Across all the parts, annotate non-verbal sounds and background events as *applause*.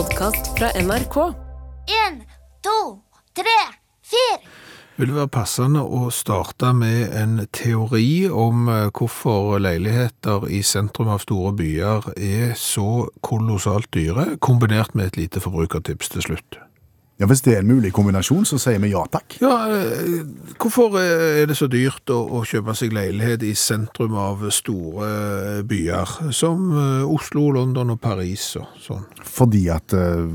podkast fra NRK. En, to, tre, fire. Vil det være passende å starte med en teori om eh, hvorfor leiligheter i sentrum av store byer er så kolossalt dyre, kombinert med et lite forbrukertips til slutt? Ja, Hvis det er en mulig kombinasjon, så sier vi ja takk. Ja, eh, hvorfor er det så dyrt å, å kjøpe seg leilighet i sentrum av store byer, som eh, Oslo, London og Paris og sånn? Fordi at uh,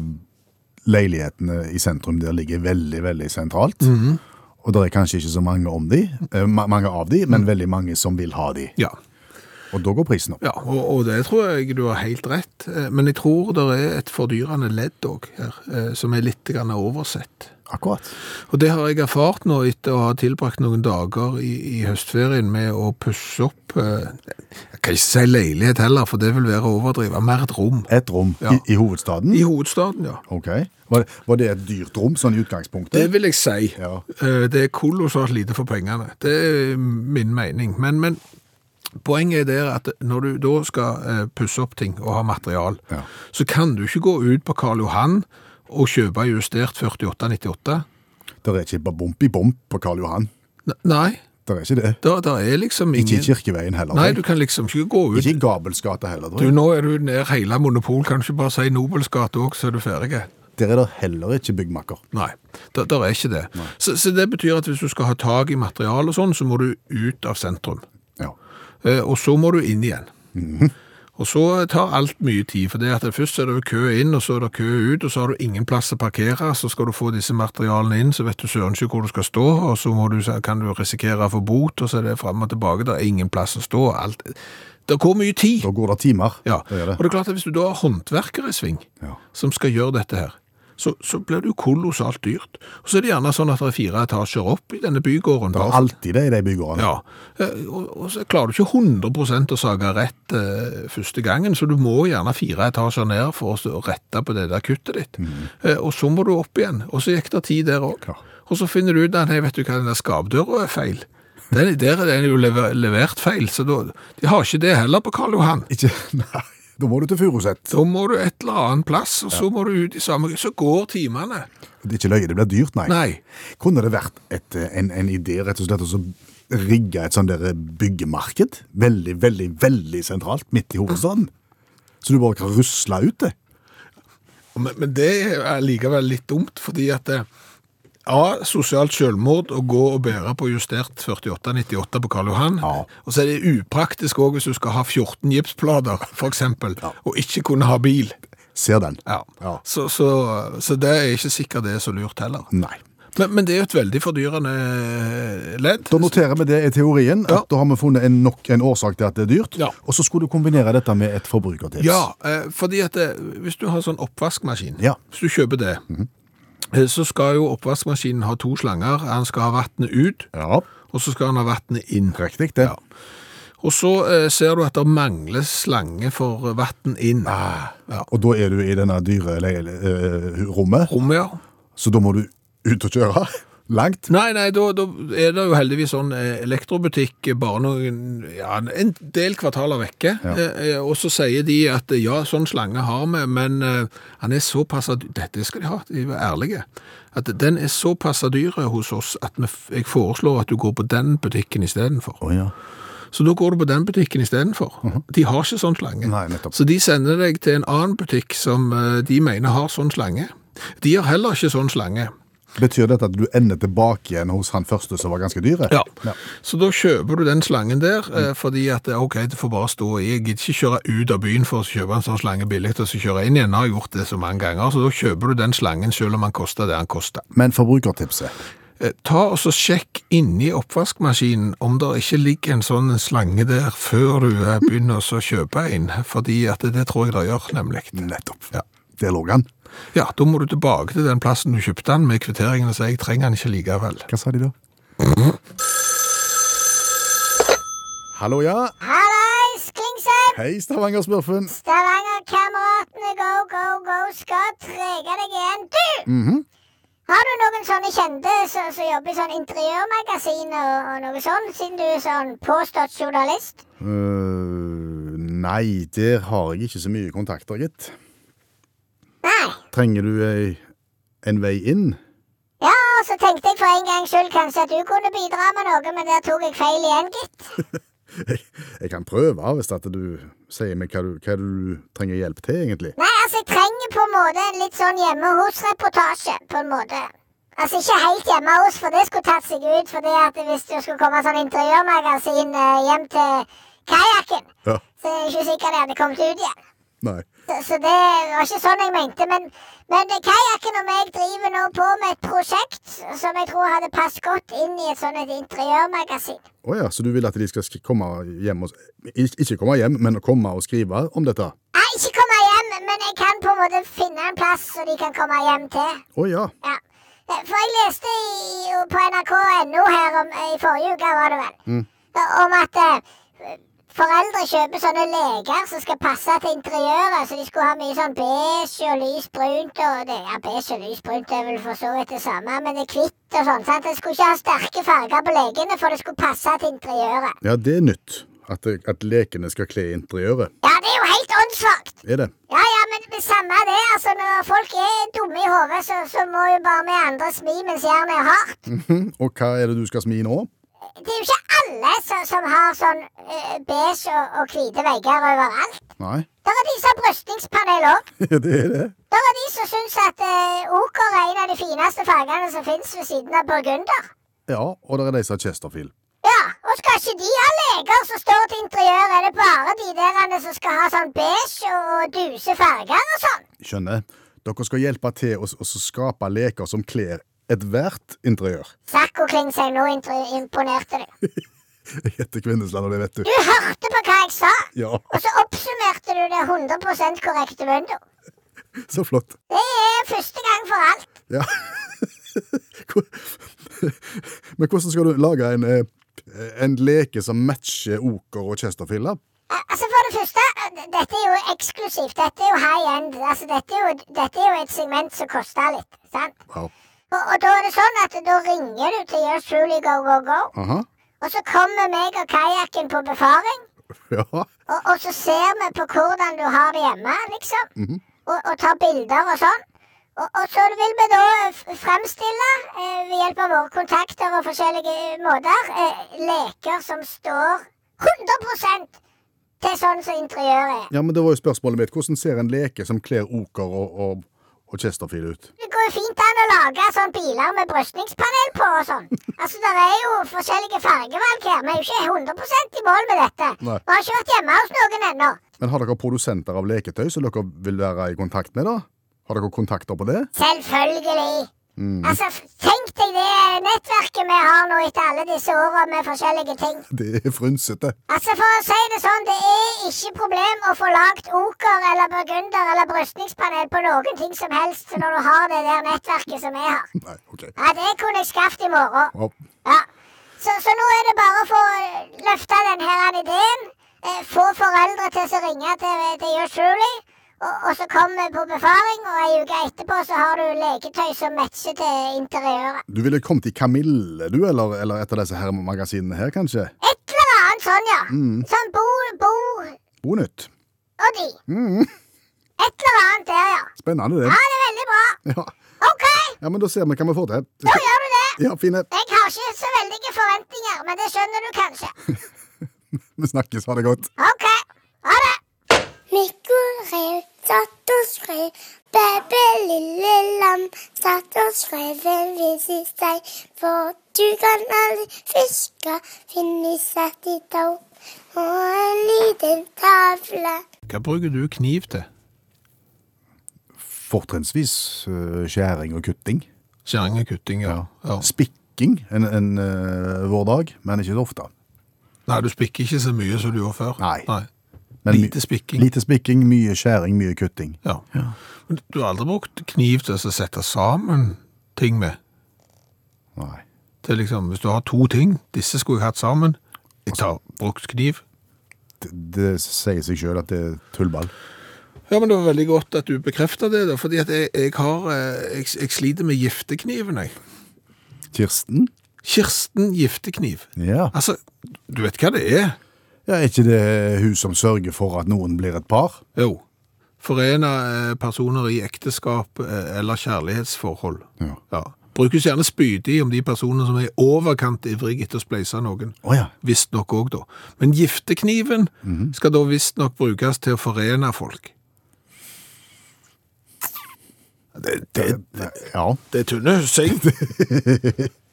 leilighetene i sentrum der ligger veldig, veldig sentralt. Og det er kanskje ikke så mange, om de, uh, mange av de, men veldig mange som vil ha de. Ja. Og da går prisen opp. Ja, og, og det tror jeg du har helt rett. Eh, Men jeg tror det er et fordyrende ledd òg her, eh, som er litt grann oversett. Akkurat. Og det har jeg erfart nå etter å ha tilbrakt noen dager i, i høstferien med å pusse opp eh, Jeg kan ikke si leilighet heller, for det vil være å overdrive. Mer et rom. Et rom Ja. i, i hovedstaden. I hovedstaden, ja. Ok. Var var det et dyrt rom, sånn i utgangspunktet? Det vil jeg si. Ja. Eh, Det er kolossalt lite for pengene. Det er min mening. Men, men poenget er der at når du da skal eh, pusse opp ting og ha material, Ja. så kan du ikke gå ut på Karl Johan og kjøpe justert 4898. Det er ikke bare bump i bump på Karl Johan. Nei, Det er ikke det. da, da er liksom ingen... Ikke i Kirkeveien heller. Nei, du kan liksom ikke gå ut. Ikke i Gabels gate heller, Du, nå er du ned hele monopol, kan du ikke bare si Nobels gate også, så er du ferdig? Der er det heller ikke byggmakker. Nei, der, der er ikke det. Så, så det betyr at hvis du skal ha tag i material og sånn, så må du ut av sentrum. Eh, og så må du inn igjen. Og så tar alt mye tid, for det at først er det kø inn, og så er det kø ut, og så har du ingen plass å parkere, så skal du få disse materialene inn, så vet du søren ikke hvor du skal stå, og så må du, kan du risikere å få bot, og så er det frem og tilbake, det er ingen plass å stå, alt. Det går mye tid. Da går det timer. Ja, Det det. og det er klart at hvis du da har håndverkere i sving, Ja. som skal gjøre dette her, så, så blir det jo kolossalt dyrt. Og så er det gjerne sånn at det er fire etasjer opp i denne bygården. Det er alltid det i de bygårdene. ja, eh, og, og så klarer du ikke 100 å sage rett eh, første gangen, så du må gjerne fire etasjer ned for å rette på det der kuttet ditt. Eh, og så må du opp igjen, og så gikk det tid der òg. Og så finner du ut at nei, vet du hva, den der skapdøra er feil. Den, der er den jo lever, levert feil, så da, de har ikke det heller på Karl Johan. Ikke, *laughs* nei, da må du til Furuset. Da må du et eller annet plass, og så må du ut i samme Så går timene. Det er ikke løye, det blir dyrt, nei. Nei. Kunne det vært et, eh, en, en idé rett og slett å rigge et sånt der byggemarked? Veldig, veldig, veldig sentralt, midt i hovedstaden. Så du bare kan rusle ut det. Men, men det er likevel litt dumt, fordi at det, A, sosialt selvmord å gå og bære på justert 48-98 på Karl Johan. Ja. Og så er det upraktisk også hvis du skal ha 14 gipsplater, for eksempel, og ikke kunne ha bil. Ser den. Ja. Ja. Så, så, så det er ikke sikkert det er så lurt heller. Nei. Men, men det er jo et veldig fordyrende ledd. Da noterer vi det i teorien, Ja. at da har vi funnet en, nok en årsak til at det er dyrt. Ja. Og så skulle du kombinere dette med et forbrukertips. Ja, eh, fordi at det, hvis du har sånn oppvaskmaskin, Ja. hvis du kjøper det, eh, så skal jo oppvaskmaskinen ha to slanger. Han skal ha vannet ut, Ja, og så skal han ha vannet inn. riktig det. Ja. Og så eh, ser du at det mangler slange for vann inn. Ah. Ja. Og da er du i denne dyre eh, rommet, Rommet, ja. så da må du ut og kjøre langt. Nei, nei, da, da er det jo heldigvis sånn eh, elektrobutikk bare noen, ja, en del kvartaler vekke. Ja. Eh, eh, og så sier de at eh, ja, sånn slange har vi, men eh, han er såpass. Dette skal de ha, de er ærlige. At den er såpass dyr hos oss at vi, jeg foreslår at du går på den butikken istedenfor. Oh, ja. Så da går du på den butikken istedenfor. De har ikke sånn slange. Nei. Så de sender deg til en annen butikk som eh, de mener har sånn slange. De har heller ikke sånn slange. Betyr dette at du ender tilbake igjen hos han første som var ganske dyre? Ja. Ja. Så da kjøper du den slangen der, mm. fordi at eh, ok, det får bare stå i. Jeg gidder ikke kjøre ut av byen for å kjøpe en sånn slange billig og så kjøre inn igjen. Jeg har gjort det så mange ganger, så da kjøper du den slangen selv om han koster det han koster. Men forbrukertipset? Eh, Ta og så sjekk inni oppvaskmaskinen om det ikke ligger en sånn slange der før du eh, begynner å kjøpe en, fordi at det, det tror jeg det gjør, nemlig. Nettopp. Ja. Der lå han. Ja, da må du tilbake til den plassen du kjøpte den med kvitteringen og si jeg trenger den ikke likevel. Hva sa de da? Hallo, ja. Hallais, Klingsheim! Hei, Stavanger-smurfen. Stavanger-kameratene go, go, go skal trege deg igjen. Du! Har du noen sånne kjente som som jobber i sånn interiørmagasin og, og noe sånn, siden du er sånn påstått journalist? Uh, nei, der har jeg ikke så mye kontakter, gitt. Trenger du ei, en vei inn? Ja, og så tenkte jeg for en gangs skyld kanskje at du kunne bidra med noe, men der tok jeg feil igjen, gitt. Jeg, *laughs* jeg kan prøve hvis at du sier meg hva du, hva du trenger hjelp til, egentlig. Nei, altså, jeg trenger på en måte en litt sånn hjemme hos-reportasje, på en måte. Altså, ikke helt hjemme hos, for det skulle tatt seg ut, for det at hvis du skulle komme sånn interiørmagasin eh, hjem til kajakken, Ja. så er det ikke sikkert det hadde kommet ut igjen. Nei. Så, det var ikke sånn jeg mente. Men, men kajakken og meg driver nå på med et prosjekt som jeg tror hadde passet godt inn i et sånt et interiørmagasin. Å ja, så du vil at de skal komme hjem og Ikke komme hjem, men komme og skrive om dette? Nei, ikke komme hjem, men jeg kan på en måte finne en plass så de kan komme hjem til. Å ja. Ja. For jeg leste i, på nrk.no her om, i forrige uke, var det vel, om at eh, foreldre kjøper sånne leker som skal passe til interiøret. Så de skulle ha mye sånn beige og lys brunt og det, Ja, beige og lys brunt er vel for så vidt det samme, men det er hvitt og sånn. sant? Det skulle ikke ha sterke farger på lekene, for det skulle passe til interiøret. Ja, det er nytt. At, at lekene skal kle interiøret. Ja, det er jo helt åndssvakt. Er det? Ja, ja, men det samme det. altså Når folk er dumme i hodet, så, så må jo bare vi andre smi mens jernet er hardt. Mhm. Og hva er det du skal smi nå? Det er jo ikke alle som, som har sånn uh, beige og, og hvite vegger overalt. Nei, Der er de som har brystningspanel òg. *laughs* ja, det er det. Der er de som syns at uh, oker er en av de fineste fargene som fins ved siden av burgunder. Ja, og der er de som har Chesterfield. Ja, og skal ikke de ha leger som står til interiør? Er det bare de der som skal ha sånn beige og duse farger og sånn? Skjønner. Dere skal hjelpe til å, å skape leker som kler ethvert interiør. Sakko Klingsheim, nå imponerte du. *laughs* Jeg heter Kvindesland, og det vet du. Du hørte på hva jeg sa, Ja, og så oppsummerte du det 100% korrekte mundo. *laughs* så flott. Det er første gang for alt. Ja. *laughs* Men hvordan skal du lage en, eh, en leke som matcher oker og Chesterfield? Altså For det første, dette er jo eksklusivt. Dette er jo high end. Altså Dette er jo, dette er jo et segment som koster litt. sant? Ja. Og, og da er det sånn at da ringer du til Yours Truly Go Go Go, Aha. og så kommer meg og kajakken på befaring. Ja. Og, og så ser vi på hvordan du har det hjemme, liksom. og, og tar bilder og sånn. Og, og så vil vi da fremstille, eh, ved hjelp av våre kontakter og forskjellige måter, eh, leker som står 100% til sånn som interiøret er. ja, men det var jo spørsmålet mitt. Hvordan ser en leke som kler oker og, og, Chesterfield ut? Det går jo fint an å lage sånn biler med brystningspanel på og sånn. *laughs* Altså, Det er jo forskjellige fargevalg her. Vi er jo ikke 100 i mål med dette. Nei. Vi har ikke vært hjemme hos noen ennå. Men har dere produsenter av leketøy som dere vil være i kontakt med, da? Har dere kontakter på det? Selvfølgelig. Altså, Tenk deg det nettverket vi har nå etter alle disse årene med forskjellige ting. *laughs* Det er frynsete. Altså, For å si det sånn, det er ikke problem å få lagd oker eller burgunder eller brystningspanel på noen ting som helst når du har det der nettverket som jeg har. Nei, ok. Ja, Det kunne jeg skaffet i morgen. Ja. Ja. Så, så nå er det bare å få løfta denne ideen. Eh, få foreldre til å ringe til, til Truly. Og, og så kommer vi på befaring, og ei uke etterpå så har du leketøy som matcher til interiøret. Du ville kommet i Kamille, du, eller, eller et av disse her magasinene her, kanskje? Et eller annet sånn, ja. Sånn Bo, Bo Bonytt. og de. Et eller annet der, ja. Spennende, det. Ja, det er veldig bra. Ja. OK, ja, men da ser vi hva vi får til. da gjør du det. Ja, fine. Jeg har ikke så veldige forventninger, men det skjønner du kanskje. *laughs* Vi snakkes. Ha det godt. OK, ha det. Mikko rev satt og skrev, Bebe, lille lam satt og skrev en i seg. For du kan aldri fiske, finne satt i tau og en liten tavle. Hva bruker du kniv til? Fortrinnsvis eh, skjæring og kutting. Skjæring og kutting, ja. ja. Spikking en, en eh, vår dag, men ikke så ofte. Nei, du spikker ikke så mye som du gjorde før. Nei. Men Lite spikking. Lite spikking, mye skjæring, mye kutting. Ja. Men du har aldri brukt kniv til å sette sammen ting med? Nei. Til liksom, hvis du har to ting, disse skulle jeg hatt sammen, jeg tar brukt kniv. Det, det sier seg sjøl at det er tullball. Ja, men det var veldig godt at du bekreftet det, da, fordi at jeg, jeg har, eh, jeg, jeg sliter med giftekniven, jeg. Kirsten? Kirsten giftekniv. Ja. Altså, du vet hva det er? Ja. Er ikke det hun som sørger for at noen blir et par? Jo. Forene eh, personer i ekteskap eh, eller kjærlighetsforhold. Ja. Ja. Brukes gjerne spydig om de personer som er i overkant ivrige etter å spleise noen. Oh, ja. Visstnok òg, da. Men giftekniven Mhm. skal da visstnok brukes til å forene folk. Det, det, Ja. det er tynne hyssing. *laughs*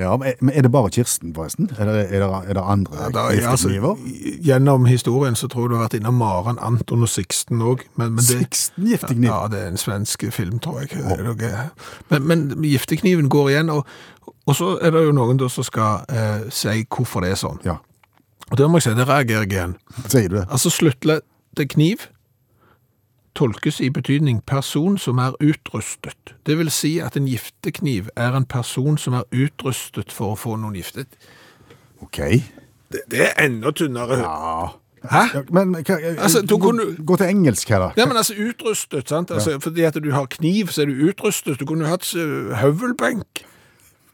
ja men, er det bare Kirsten, forresten? Er det, er det, er det andre Ja, da, altså, gjennom historien så tror jeg du har vært innom Maren, Anton og Sixten òg. Men, men det, Sixten giftekniv? Ja, det er en svensk film, tror jeg. Noe- Men, men giftekniven går igjen, og, og så er det jo noen som skal eh, si hvorfor det er sånn. Ja. Og det må jeg si, det reagerer jeg igjen. Sier du det? Altså sluttleddet kniv tolkes i betydning person som er utrustet. Det vil si at en giftekniv er en person som er utrustet for å få noen giftet. OK. Det, det er enda tynnere. Ja. Hæ? Ja, Men hva, Altså, du gå, kunne- gå til engelsk her, da. Ja, men altså utrustet, sant? Altså, Fordi at du har kniv, så er du utrustet. Du kunne hatt uh, høvelbenk.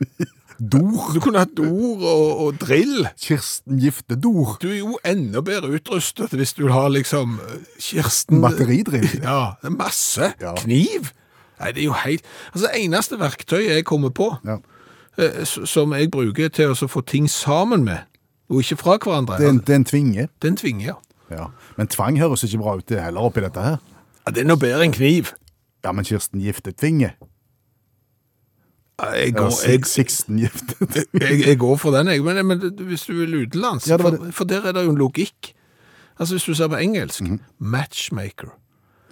*laughs* Dor. Du kunne hatt dor og, og drill. Kirsten giftedor. Du er jo enda bedre utrustet hvis du har liksom uh, Kirsten Batteridrill. *laughs* Ja, masse. Ja. Kniv. Nei, det er jo helt Altså, eneste verktøy jeg kommer på, Ja. eh, som jeg bruker til å få ting sammen med, og ikke fra hverandre, Det er en, det er en tvinge. tvinger. Ja. Men tvang høres ikke bra ut det heller oppi dette her. Ja, det er noe bedre enn kniv. Ja, men Kirsten giftetvinge. Jeg går, jeg, Sixten giftet. *laughs* jeg, jeg går for den, jeg. Men, men hvis du vil utenlands, Ja, for, for der er det jo en logikk. Altså Hvis du ser på engelsk matchmaker.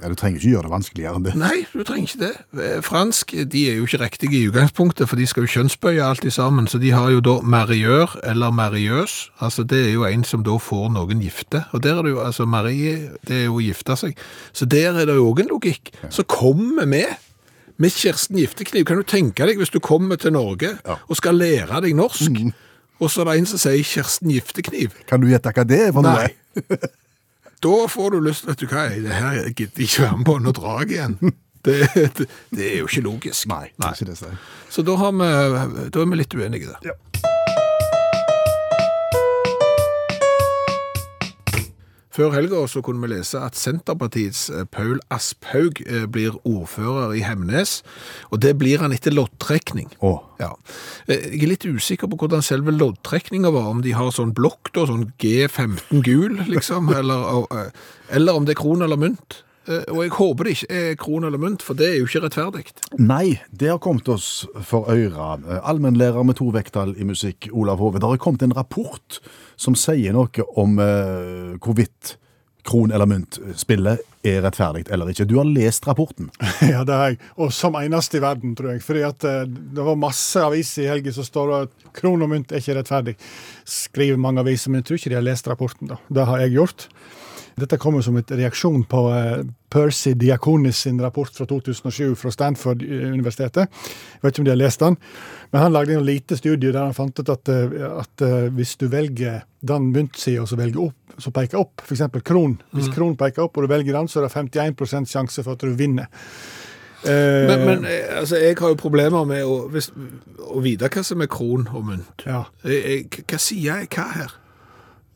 Ja, du trenger ikke gjøre det vanskeligere enn det. Nei, du trenger ikke det. Eh, Fransk de er jo ikke riktige i utgangspunktet, for de skal jo kjønnsbøye alt sammen. Så de har jo da mariør eller mariøs. Altså Det er jo en som da får noen gifte. Og der er det jo, altså Marie, det er jo å gifte seg. Så der er det jo òg en logikk. Så kommer vi med Kirsten Giftekniv. Kan du tenke deg hvis du kommer til Norge Ja. og skal lære deg norsk, og så er det en som sier Kirsten Giftekniv. Kan du gjette hva det er for noe? Nei. *laughs* Da får du lyst, vet du hva, det her gidder jeg ikke være med på, nå drar jeg igjen. Det, det, det er jo ikke logisk. Nei, det ikke det sier. Så da, har vi, da er vi litt uenige der. Før helga så kunne vi lese at Senterpartiets eh, Paul Asphaug eh, blir ordfører i Hemnes, og det blir han etter loddtrekning. Oh. Ja. Eh, Jeg er litt usikker på hvordan selve loddtrekninga var, om de har sånn blokk, da, sånn G15 gul, liksom, *laughs* eller, eller om det er kron eller mynt. Eh, Og jeg håper det ikke er kron eller mynt, for det er jo ikke rettferdig. Nei, det har kommet oss for øyra. Allmennlærer med to vekttall i musikk, Olav Hove. Det har kommet en rapport som sier noe om uh, hvorvidt kron eller myntspillet er rettferdig eller ikke. Du har lest rapporten. *laughs* Ja, det har jeg. Og som eneste i verden, tror jeg. Fordi at eh, det var masse aviser i helgen som står at kron og mynt er ikke rettferdig. Skriver mange aviser, men jeg tror ikke de har lest rapporten. da. Det har jeg gjort. Dette kommer som et reaksjon på eh, Percy Diakonis sin rapport fra 2007 fra Stanford-universitetet. Jeg vet ikke om de har lest den, men han lagde en lite studie der han fant ut at, eh, at eh, hvis du velger den myntsida som som peker opp, f.eks. kron. Hvis kron peker opp og du velger den, så er det 51% sjanse for at du vinner. Eh, Men, men eh, altså, jeg har jo problemer med å, hvis, å vite hva som er kron og mynt. ja. Jeg, jeg, hva sier jeg hva her?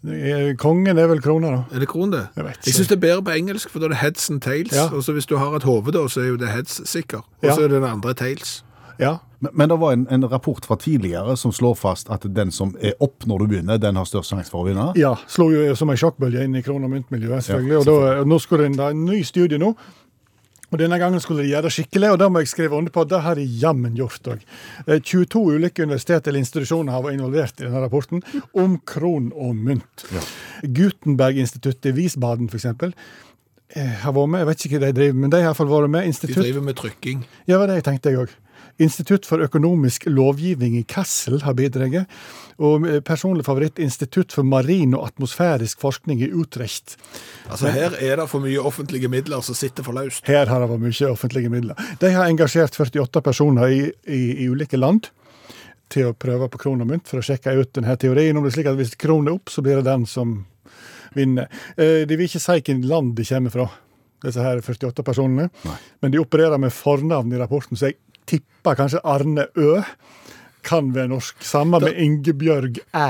Eh, Kongen er vel krona, da. Er det kron det? Jeg vet. Jeg synes det er bedre på engelsk, for da er det heads and tails. Ja. Og så hvis du har et hode da, så er jo det heads sikker. Og Ja. så er det den andre tails. Ja. Men, men det var en, en rapport fra tidligere som slår fast at den som er opp når du begynner, den har størst sjanse for å vinne. ja. Slo jo som en sjokkbølge inn i krone- og myntmiljøet, selvfølgelig. Ja, og da, nå skulle det inn- er en ny studie nå. Og Denne gangen skulle de gjøre det skikkelig, og det må jeg skrive under på. Det har de jammen gjort òg. 22 ulike universitet eller institusjoner har vært involvert i denne rapporten om kron og mynt. Gutenberg-instituttet i Wiesbaden, f.eks., har vært med. Jeg vet ikke hva de driver med, men de har iallfall vært med. Institutt. De driver med trykking. Ja, det tenkte jeg òg. Institutt for økonomisk lovgivning i Kassel har bidratt. Og personlig favoritt Institutt for marin og atmosfærisk forskning i Utrecht. Altså Her er det for mye offentlige midler som sitter for løst. Her har det vært mye offentlige midler. De har engasjert 48 personer i, i, i ulike land til å prøve på kron og mynt for å sjekke ut denne teorien. Om det er slik at hvis kronen er opp, så blir det den som vinner. Eh, De vil ikke si hvilket land de kommer fra, disse her 48 personene. Men de opererer med fornavn i rapporten, så jeg tipper kanskje Arne Ø kan være norsk. Samme med Ingebjørg Æ.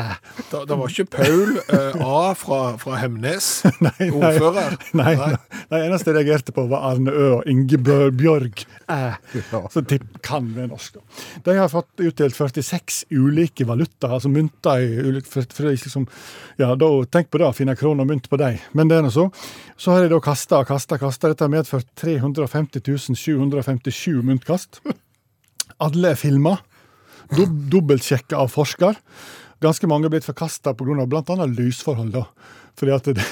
Det, det var ikke Paul uh, A fra, fra Hemnes, *laughs* ordfører. Nei, nei. Det eneste jeg reagerte på, var Arne Ø og Ingebjørg Æ. Så tipp kan være norsk. De har fått utdelt 46 ulike valutaer, altså mynter i ulike for, liksom, ja, da, Tenk på det, å finne krone og mynt på dem. Men det er nå så. Så har de da kasta og kasta og kasta. Dette har medført 350 757 myntkast. Alle er filma. Dob Dobbeltsjekka av forsker. Ganske mange er blitt forkasta pga. bl.a. lysforhold. da. Fordi at det,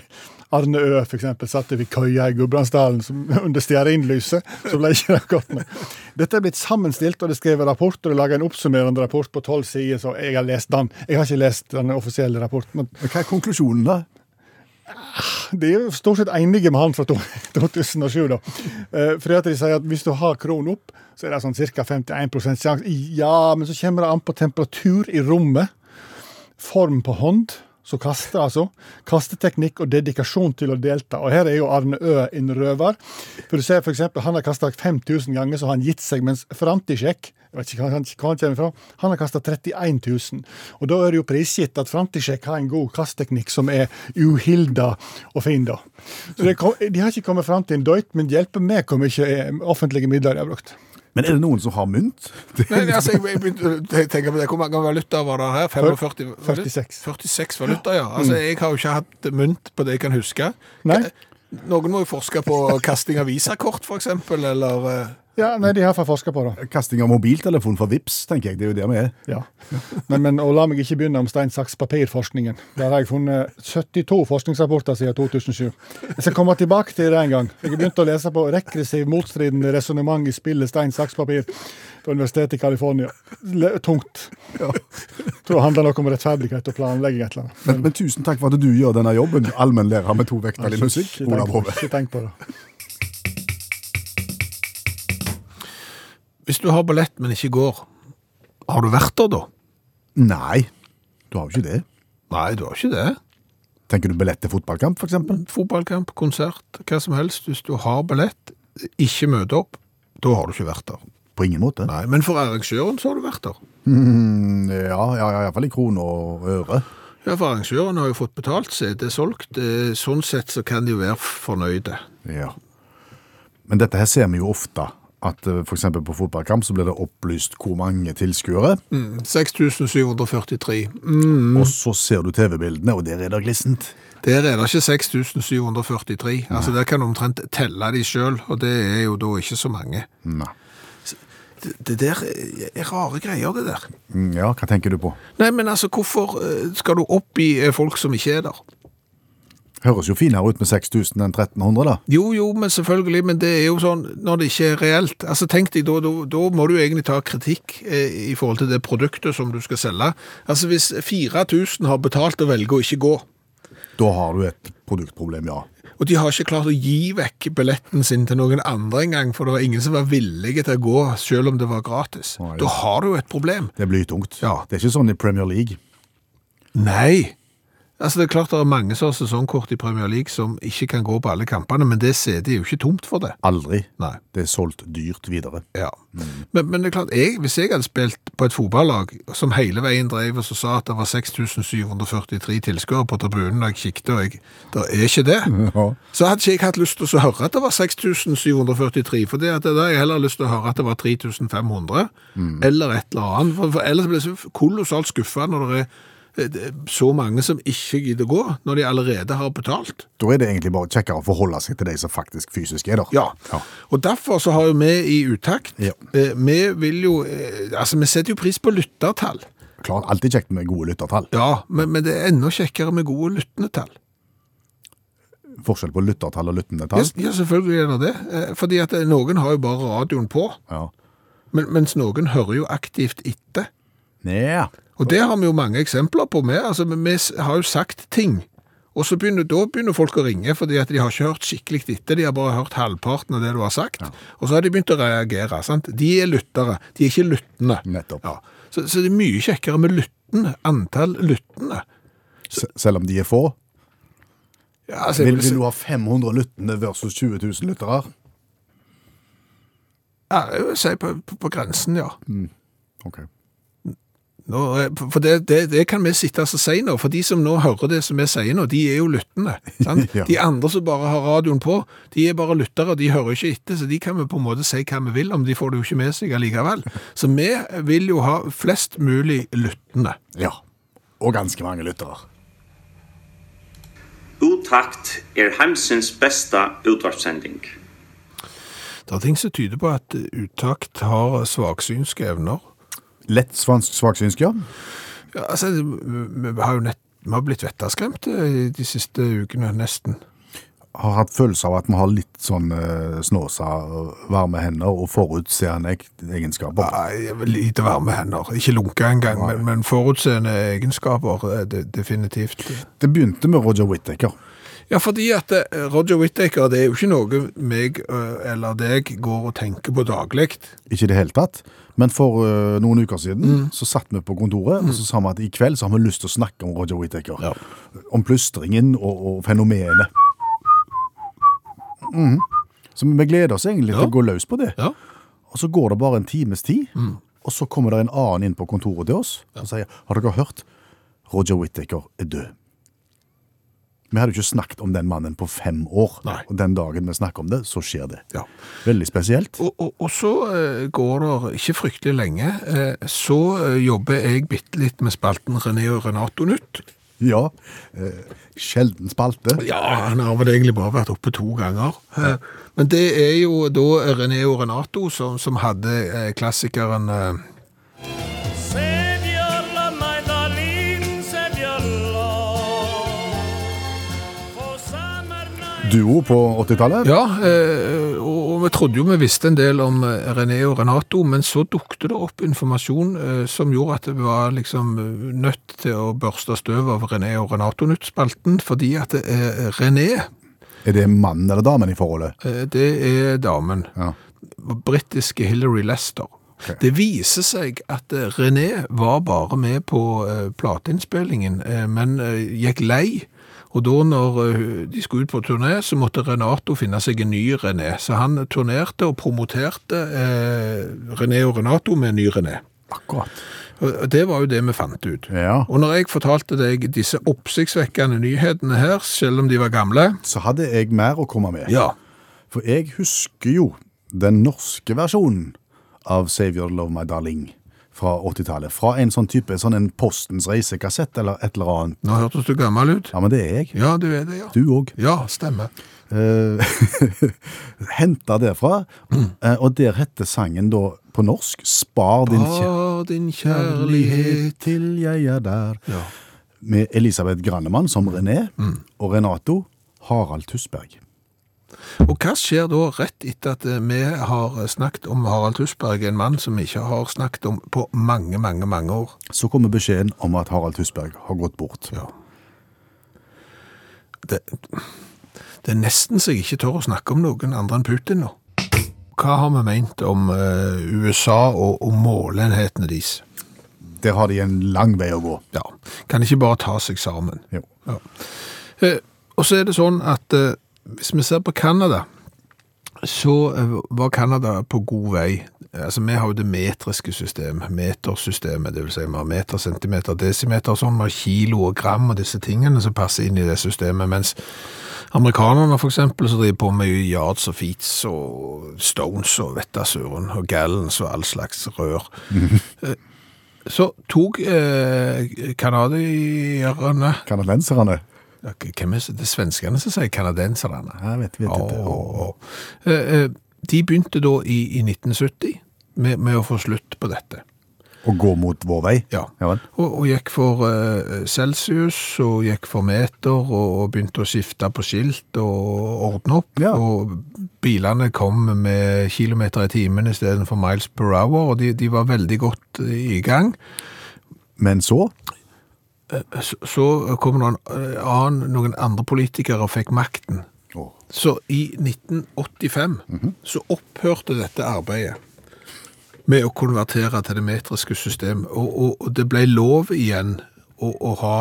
*laughs* Arne Ø for eksempel, satt ved køya i Gudbrandsdalen *laughs* under stearinlyset. Så ble ikke det godt nok. Dette er blitt sammenstilt, og det er skrevet rapport, og det laga en oppsummerende rapport på tolv sider, så jeg har lest den. Jeg har ikke lest den offisielle rapporten. Men Hva er konklusjonen, da? De er jo stort sett enige med han fra *laughs* 2007, da. for fordi at de sier at hvis du har kronen opp, så er det sånn ca. 51 sjanse. Ja, men så kommer det an på temperatur i rommet. Form på hånd, så kaster altså. Kasteteknikk og dedikasjon til å delta. Og her er jo Arne Ø en røver. For du ser for eksempel, Han har kasta 5000 ganger, så har han gitt seg, mens Frantisjek jeg vet ikke hva han, kommer fra. Han har kasta 31 000. Og da er det jo prisgitt at Frantisjek har en god kastteknikk som er uhilda og fin, da. Så det kom, De har ikke kommet fram til en døyt, men det hjelper meg hvor mye eh, offentlige midler de har brukt. Men er det noen som har mynt? *laughs* Nei, altså, jeg, jeg begynte å tenke på det. Hvor mange valutaer var det her? 45? 46. 46 valutaer, ja. Altså, Jeg har jo ikke hatt mynt på det jeg kan huske. Nei? Noen må jo forske på kasting av visakort, for eksempel, eller eh, Ja, nei, de har fått forska på det. kasting av mobiltelefon for VIPs, tenker jeg. Det er jo der vi er. Ja. Men, men og la meg ikke begynne om stein, saks, papir-forskningen. Der har jeg funnet 72 forskningsrapporter siden 2007. Jeg skal komme tilbake til det en gang. Jeg har begynt å lese på regressiv motstridende resonnement i spillet stein, saks, papir på Universitetet i California. Tungt. Ja. *laughs* Tror det handler noe om rettferdighet og planlegging. et eller annet. Men, men tusen takk for at du gjør denne jobben. Allmennlærer med to vekter i musikk. Ikke tenk Olav på Hove. det. Ikke tenk på det. Hvis du har billett, men ikke går, har du vært der da? Nei, du har jo ikke det. Nei, du har ikke det. Tenker du billett til fotballkamp, f.eks.? Fotballkamp, konsert, hva som helst. Hvis du har billett, ikke møter opp, da har du ikke vært der. På ingen måte. Nei, men for arrangøren så har du vært der. Mm, ja, ja, ja, iallfall i kroner og øre. Ja, for arrangøren har jo fått betalt seg, det er solgt. Eh, Sånn sett så kan de jo være fornøyde. Ja. Men dette her ser vi jo ofte. At f.eks. for eksempel på fotballkamp så blir det opplyst hvor mange tilskuere. Mm, 6743. Mm, Og så ser du TV-bildene, og der er det glissent. der er det ikke 6743. Altså, der kan du omtrent telle de sjøl, og det er jo da ikke så mange. Nei. Det, der er rare greier, det der. Mm, Ja, hva tenker du på? Nei, men altså, hvorfor eh, skal du opp i eh, folk som ikke er der? Høres jo finere ut med 6000 enn 1300, da. Jo, jo, men selvfølgelig, men det er jo sånn når det ikke er reelt. Altså, tenk deg, da, da, da må du egentlig ta kritikk eh, i forhold til det produktet som du skal selge. Altså, hvis 4000 har betalt å velge å ikke gå, Da har du et produktproblem, ja. Og de har ikke klart å gi vekk billetten sin til noen andre engang, for det var ingen som var villige til å gå, selv om det var gratis. Nei. Da har du jo et problem. Det blir tungt. Ja. Det er ikke sånn i Premier League. Nei. Altså, det er klart det er mange som har sesongkort i Premier League som ikke kan gå på alle kampene, men det setet er jo ikke tomt for det. Aldri. Nei. Det er solgt dyrt videre. Ja. Men, men det er klart, jeg, hvis jeg hadde spilt på et fotballag som hele veien drev og så sa at det var 6743 tilskuere på tribunen da jeg kikket, og jeg, det er ikke det, *laughs* Ja. så hadde ikke jeg hatt lyst til å høre at det var 6743, for det at da der jeg heller lyst til å høre at det var 3500, eller et eller annet, for, for ellers blir jeg så kolossalt skuffet når det det er så mange som ikke gidder gå, når de allerede har betalt. Da er det egentlig bare kjekkere å forholde seg til de som faktisk fysisk er der. Ja, Ja. og derfor så har jo vi i utakt, Ja. eh, vi vil jo, eh, altså vi setter jo pris på lyttertall. Klart, alltid kjekt med gode lyttertall. Ja, men, men det er enda kjekkere med gode lyttende tall. Forskjell på lyttertall og lyttende tall. Ja, ja, selvfølgelig er det det. Eh, Fordi at eh, noen har jo bare radioen på, Ja. men, mens noen hører jo aktivt etter. Nja. Og det har vi jo mange eksempler på med. Altså, vi har jo sagt ting, og så begynner, da begynner folk å ringe fordi at de har ikke hørt skikkelig etter, de har bare hørt halvparten av det du har sagt. Og så har de begynt å reagere. sant? De er lyttere, de er ikke lyttende. Nettopp. Ja. Så, så det er mye kjekkere med lyttende, antall lyttende. Se- Selv om de er få. Ja, altså, Vil, vil du ha 500 lyttende versus 20 000 lyttere? Ja, jeg vil si på, på, på grensen, ja. Ok. Nå, eh, for det, det, det kan vi sitte og si nå, for de som nå hører det som vi sier nå, de er jo lyttende. sant? *laughs* Ja. De andre som bare har radioen på, de er bare lyttere, de hører ikke etter, så de kan vi på en måte si hva vi vil om, de får det jo ikke med seg allikevel. *laughs* Så vi vil jo ha flest mulig lyttende. Ja. Og ganske mange lyttere. Utakt er Heimsens beste utdragssending. Det er ting som tyder på at uttakt har svaksynske evner. Lett svaksynsk, ja. Ja, altså, vi har jo nett, vi har blitt vettaskremt i de siste ukene, nesten. Har hatt følelse av at vi har litt sånn uh, snåsa, varme hender og forutseende egenskaper. Nei, lite varme hender. Ikke lunka engang, men, men forutseende egenskaper, eh, det, definitivt. Det begynte med Roger Whittaker. Ja, fordi at eh, Roger Whittaker, det er jo ikke noe meg eh, eller deg går og tenker på daglig. Ikke i det hele tatt. Men for uh, noen uker siden så satt vi på kontoret, og så sa vi at i kveld så har vi lyst til å snakke om Roger Whittaker. Om plystringen og, og fenomenet. Mm. Så vi gleder oss egentlig til å gå løs på det. Ja. Og så går det bare en times tid, og så kommer det en annen inn på kontoret til oss og sier Har dere hørt? Roger Whittaker er død. Vi hadde jo ikke snakket om den mannen på fem år, Nei. og den dagen vi snakker om det, så skjer det. Ja. Veldig spesielt. Og, og, og så eh, går det ikke fryktelig lenge, eh, så eh, jobber jeg bitte litt med spalten René og Renato Nytt. Ja. Sjelden spalte. Ja, han har vel egentlig bare vært oppe to ganger. Men det er jo da René og Renato som, som hadde klassikeren Duo på 80-tallet. Ja, eh, og, vi trodde jo vi visste en del om eh, René og Renato, men så dukte det opp informasjon eh, som gjorde at vi var liksom nødt til å børste støv av René og Renato-nytt-spalten, fordi at eh, René, Er det mannen eller damen i forholdet? eh, det er damen. Ja. Britiske Hillary Lester. Det viser seg at René var bare med på plateinnspillingen, men gikk lei. Og da når eh, de skulle ut på turné, så måtte Renato finne seg en ny René. Så han turnerte og promoterte eh, René og Renato med en ny René. Akkurat. Og og det var jo det vi fant ut. Ja. Og når jeg fortalte deg disse oppsiktsvekkende nyhetene her, selv om de var gamle, Så hadde jeg mer å komme med. ja, For jeg husker jo den norske versjonen av Save Your Love My Darling fra 80-tallet. Fra en sånn type sånn en Postens reisekassett eller et eller annet. nå hørtes du gammel ut. Ja, men det er jeg. Ja, du er det, ja. Du òg. Ja, stemmer. Uh, *laughs* Henta derfra. Eh, og der heter sangen da på norsk Spar din Spar din kjærlighet til jeg er der. Ja. Med Elisabeth Grannemann som René, og Renato Harald Tusberg. Og hva skjer da rett etter at vi har snakket om Harald Tusberg, en mann som vi ikke har snakket om på mange, mange, mange år? Så kommer beskjeden om at Harald Tusberg har gått bort. Ja. Det, det er nesten så jeg ikke tør å snakke om noen andre enn Putin nå. Hva har vi ment om eh, USA og, og målenhetene deres? Der har de en lang vei å gå. Ja, kan ikke bare ta seg sammen. Jo. Ja. Eh, og så er det sånn at eh, hvis vi ser på Kanada, så eh, var Kanada på god vei. Altså, vi har jo det metriske system, metersystemet, vil si vi har meter, centimeter, desimeter, og sånn, vi har kilo og gram og disse tingene som passer inn i det systemet, mens amerikanerne eksempel, så driver på med yards og feets og stones og vettasøren og gallons og all slags rør. Eh, Så tok eh, kanadierne Kanadenserne? Hvem er det? Svenskene som sier canadenserne? Jeg vet, vet ikke. Oh, oh, De begynte da i, i 1970 med, med å få slutt på dette. Å gå mot vår vei? Ja. Ja. Og, og gikk for uh, celsius, og gikk for meter, og, og begynte å skifte på skilt og ordne opp. Ja. Og bilene kom med kilometer i timen istedenfor miles per hour, og de, de var veldig godt i gang. Men så? Så, så kom noen, eh, annen, noen andre politikere og fikk makten. Oh. Så i 1985 så opphørte dette arbeidet med å konvertere til det metriske system, og, og, og det ble lov igjen å, å ha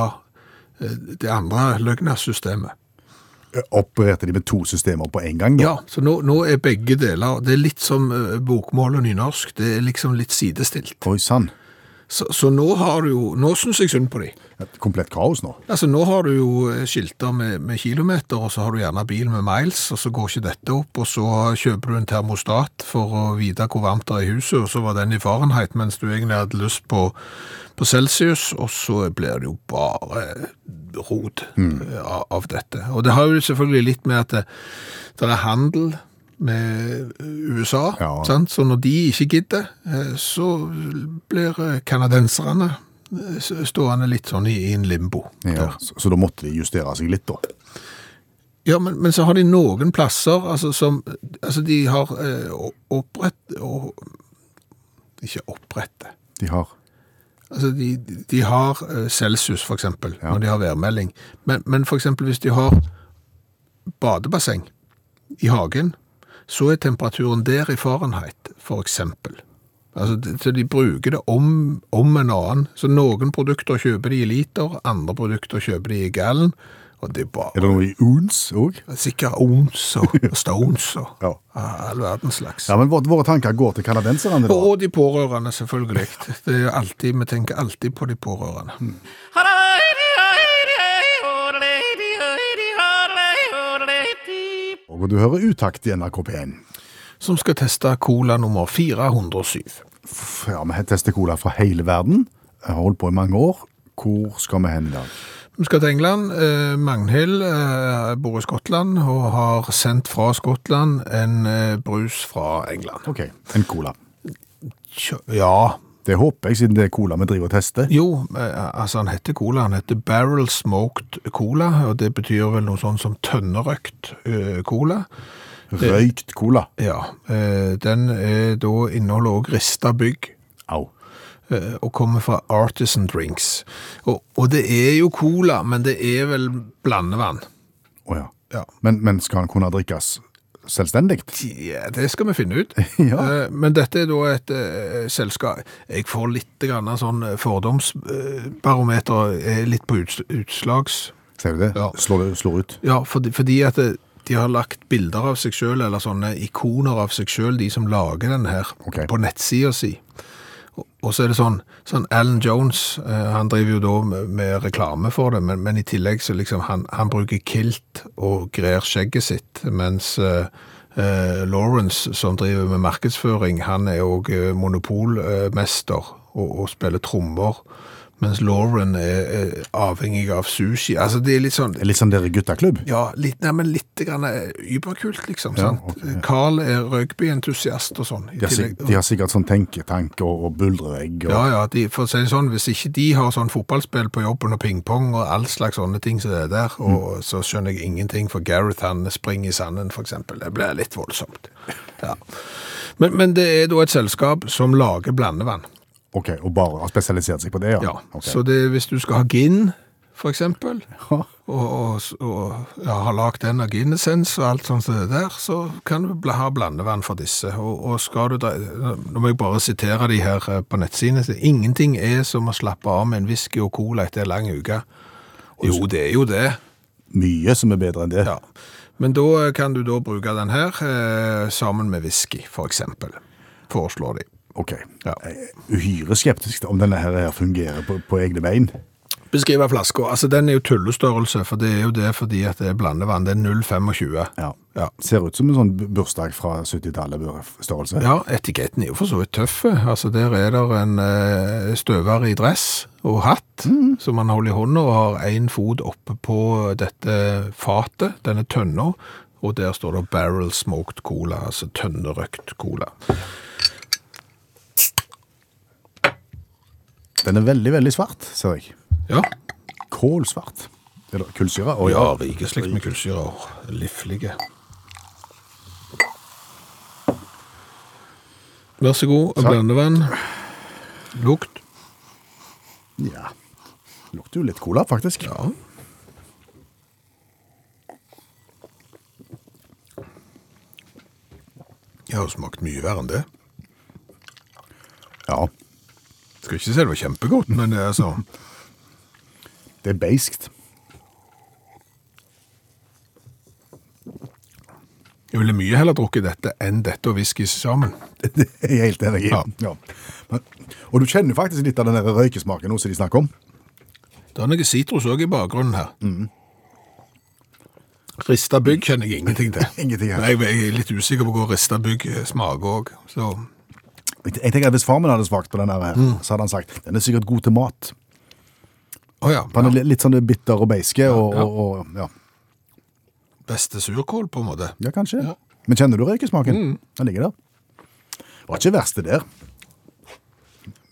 eh, det andre løgnasystemet. Opererte de med to systemer på en gang? da? Ja, så nå, nå er begge deler, det er litt som eh, bokmål og nynorsk, det er liksom litt sidestilt. Oi sann. Så, så nå har du jo Nå syns jeg synd på de. Et komplett kaos nå. Altså, nå har du jo eh, skilter med, med kilometer, og så har du gjerne bil med miles, og så går ikke dette opp, og så kjøper du en termostat for å vite hvor varmt det er i huset, og så var den i Fahrenheit, mens du egentlig hadde lyst på, på Celsius, og så blir det jo bare rot mm. av, av dette. Og det har jo selvfølgelig litt med at det, det er handel med USA, Ja. sant? så når de ikke gidder, eh, så blir canadenserne kanadenserne eh, stående litt sånn i, en limbo. Ja, så, så da måtte de justere seg litt, da. Ja, men, men så har de noen plasser altså, som Altså, de har eh, opprett og, Ikke opprette. De har Altså, de, de har eh, Celsius, eksempel, Ja. når de har værmelding. Men, men eksempel hvis de har badebasseng i hagen, så er temperaturen der i Fahrenheit, for eksempel. Altså, så de bruker det om, om en annen. Så noen produkter kjøper de i liter, andre produkter kjøper de i gallon, og det er bare Er det noe i ons òg? sikkert ons og, *laughs* og stones og Ja. all verdens slags. Ja, men våre, tanker går til canadenserne. Og de pårørende, selvfølgelig. Det er alltid, vi tenker alltid på de pårørende. Og du hører utakt i NRK P1. Som skal teste cola nummer 407. F- Ja, vi tester cola fra hele verden. Jeg har holdt på i mange år. Hvor skal vi hen i dag? Vi skal til England. Eh, Magnhild eh, bor i Skottland og har sendt fra Skottland en eh, brus fra England. Ok, en cola. Ja, Det håper jeg, siden det er cola vi driver og tester. jo, eh, altså han heter cola. Han heter Barrel Smoked Cola, og det betyr vel noe sånn som tønnerøkt eh, cola. Røykt cola. Ja, eh, den er da inneholder også rista bygg. Au. eh, og kommer fra Artisan Drinks. Og, og det er jo cola, men det er vel blandevann. Å ja. Ja. Men, men skal den kunne drikkes selvstendig? Ja, det skal vi finne ut. *laughs* Ja. Eh, Men dette er da et eh, selskap Jeg får litt grann sånn fordomsbarometer, er litt på uts utslags... Ser du det? Ja. Slår, slår ut. Ja, fordi, fordi at det, de har lagt bilder av seg sjøl, eller sånne ikoner av seg sjøl, de som lager den her, okay. på nettsida si. Og, så er det sånn, sånn Alan Jones, eh, han driver jo da med, reklame for det, men, men i tillegg så liksom han, han bruker kilt og grer skjegget sitt, mens uh, Lawrence, som driver med markedsføring, han er eh, monopolmester og, og spiller trommer, mens Lauren er, er avhengig av sushi. Altså det er litt sånn, litt sånn dere guttaklubb. ja, litt, nei, men litt grann eh, überkult, liksom. Ja, sant? Okay, ja. Carl er rugbyentusiast og sånn. De har, de har sikkert sånn tenketank og, og buldrevegg. Og, Ja, ja, de, for å si det sånn, hvis ikke de har sånn fotballspill på jobben og pingpong og all slags sånne ting som det er der, og Mm. så skjønner jeg ingenting, for Gareth han springer i sanden, for eksempel. Det blir litt voldsomt. Ja. Men, men det er da et selskap som lager blandevann. Ok, Og bare har spesialisert seg på det, ja? Ja, Okay. så det, hvis du skal ha gin, for eksempel, *laughs* Ja. og, og, og ja, har lagt den av ginessens og alt sånt det der, så kan du ha blandevann for disse. Og, og skal du nå må jeg bare sitere de her eh, på nettsidene, ingenting er som å slappe av med en whisky og cola etter en lang uke. Jo, det er jo det. Mye som er bedre enn det. Ja. Men da kan du da bruke den her eh, sammen med whisky, for eksempel, foreslår de. Ok. Ja. Er Uhyre skeptisk om denne her fungerer på, på egne bein. Beskrive flaska. Altså, den er jo tullestørrelse, for det er jo det fordi at det er blandevann. Det er 0,25. Ja. Ja. Ser ut som en sånn bursdag fra 70-tallet størrelse. Ja, etiketten er jo for så vidt tøff. Altså, der er det en eh, støver i dress og hatt, som man holder i hånda, og har en fot oppe på dette fatet, denne tønna, og der står det barrel smoked cola, altså tønnerøkt cola. Den er veldig, veldig svart, ser jeg. Ja, Kålsvart. Er det kullsyre? Å ja, rikeslikt med kullsyre Liflige. Vær så god, Takk. blandevann. Lukt. Ja. Lukter jo litt cola, faktisk. Ja. Jeg har smakt mye verre enn det. Ja. Skal ikke si det var kjempegodt, men det er så Det er beiskt. Jeg ville mye heller drukket dette enn dette og whisky sammen. *laughs* Det er jeg helt enig i. Ja. Ja. Og du kjenner faktisk litt av den der røykesmaken som de snakker om. Det er noe sitrus òg i bakgrunnen her. Rista bygg kjenner jeg ingenting til. *laughs* Ingenting her. Nei, Jeg er litt usikker på hvor rista bygg smaker òg. Jeg tenker at Hvis far min hadde smakt på den her, så hadde han sagt den er sikkert god til mat. Oh, ja. Den er litt sånn bitter og beiske. Og, Ja. og, og ja. Beste surkål, på en måte. ja, kanskje. Ja. Men kjenner du røykesmaken? Den ligger der. Var ikke verst det der.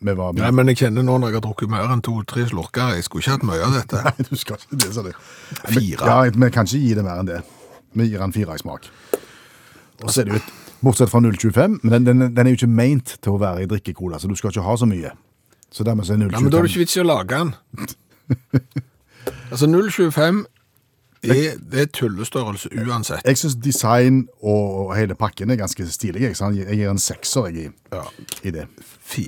Vi var Nei, men jeg kjenner nå når jeg har drukket mer enn to-tre slurker. Jeg skulle ikke hatt mye av dette. *laughs* Nei, du skal ikke det, sa du. Fire. Ja, vi kan ikke gi det mer enn det. Vi gir den fire i smak. Og så er det jo et, Bortsett fra 0,25, men den, den, den er jo ikke meint til å være i drikkecola, så du skal ikke ha så mye. Så dermed så er 0,25 Ja, men da er det ikke vits i å lage den. *laughs* altså 0,25 er, det er tullestørrelse uansett. Jeg syns design og hele pakken er ganske stilig. Jeg, jeg gir en sekser jeg, i, Ja. i det. Fi.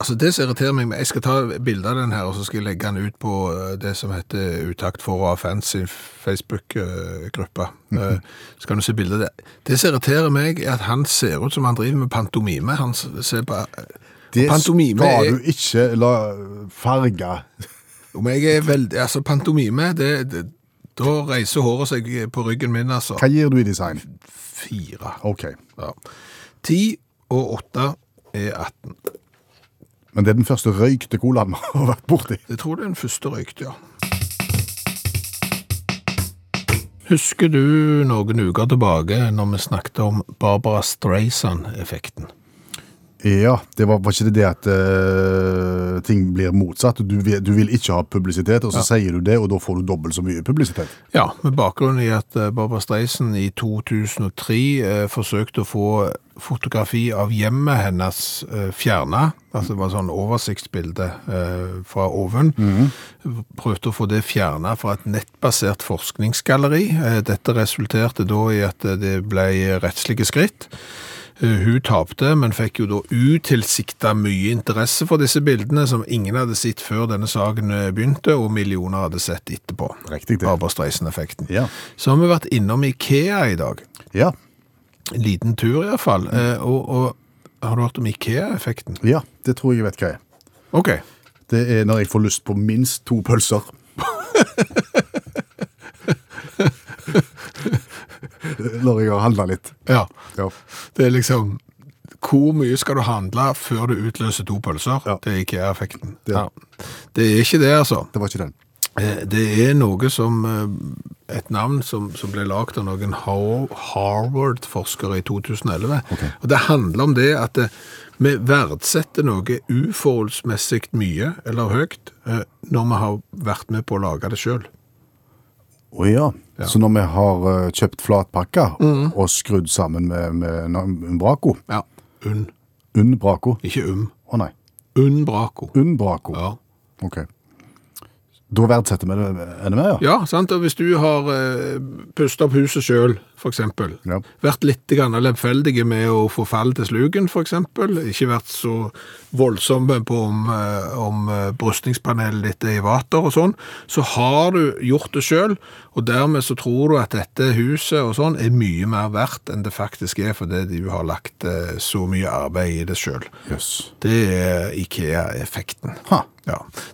Altså Det som irriterer meg Jeg skal ta bilde av den her, og så skal jeg legge den ut på eh, det som heter Utakt for å ha fans i Facebook-gruppa. Eh, Så kan du se bilde av det. Det som irriterer meg, er at han ser ut som han driver med pantomime. Han ser på Det Pantomime skal er- du ikke la farge. Om jeg er veldig Altså, pantomime, det, det Da reiser håret seg på ryggen min, altså. Hva gir du i design? Fire. OK. Ja. Ti og åtte er 18. Men det er den første røykte colaen vi har vært borti. Jeg tror det er den første røykte, ja. Husker du noen uker tilbake når vi snakket om Barbara Streisand-effekten? Ja, det var, var ikke det det at uh, ting blir motsatt. Du du vil ikke ha publisitet, og så sier du det, og da får du dobbelt så mye publisitet. Ja, med bakgrunn i at eh, Barbara Streisen i 2003 uh, forsøkte å få fotografi av hjemmet hennes uh, fjerna, altså det var sånn oversiktsbilde eh, fra oven. Prøvde å få det fjerna fra et nettbasert forskningsgalleri. Eh, dette resulterte da i at eh, det ble rettslige skritt. Eh, Hun tapte, men fikk jo da utilsikta mye interesse for disse bildene, som ingen hadde sett før denne saken eh, begynte, og millioner hadde sett etterpå. Riktig det. Barbara Streisand-effekten. Ja. Så har vi vært innom Ikea i dag. Ja. En liten tur iallfall. Eh, og, og har du hørt om Ikea-effekten? ja, det tror jeg jeg vet hva er. OK. Det er når jeg får lyst på minst to pølser. *laughs* når jeg har handla litt. Ja. Ja. Det er liksom Hvor mye skal du handle før du utløser to pølser? Ja. Det er Ikea-effekten. Ja. Det er ikke det, altså. Det var ikke den. Eh, Det er noe som eh, Et navn som, som ble lagd av noen Harvard-forskere i 2011. Og det handler om det at eh, vi verdsetter noe uforholdsmessig mye eller høyt når vi har vært med på å lage det sjøl. Å ja. Så når vi har uh, kjøpt flatpakker Mm. og skrudd sammen med, med na- Umbraco Ja. Unn. Unn brako? Ikke um. Å nei. Unn brako. Unn brako? Ja. Ok. Da verdsetter vi det enda mer, ja? ja, sant. Og hvis du har uh, pustet opp huset sjøl, f.eks. Ja. Vært litt lemfeldige med å få fall til sluken, f.eks. Ikke vært så voldsomme på om, eh, om eh, brystningspanelet ditt er i vater og sånn. Så har du gjort det sjøl, og dermed så tror du at dette huset og sånn er mye mer verdt enn det faktisk er, fordi du har lagt eh, så mye arbeid i det sjøl. Yes. Det er Ikea-effekten. Ja.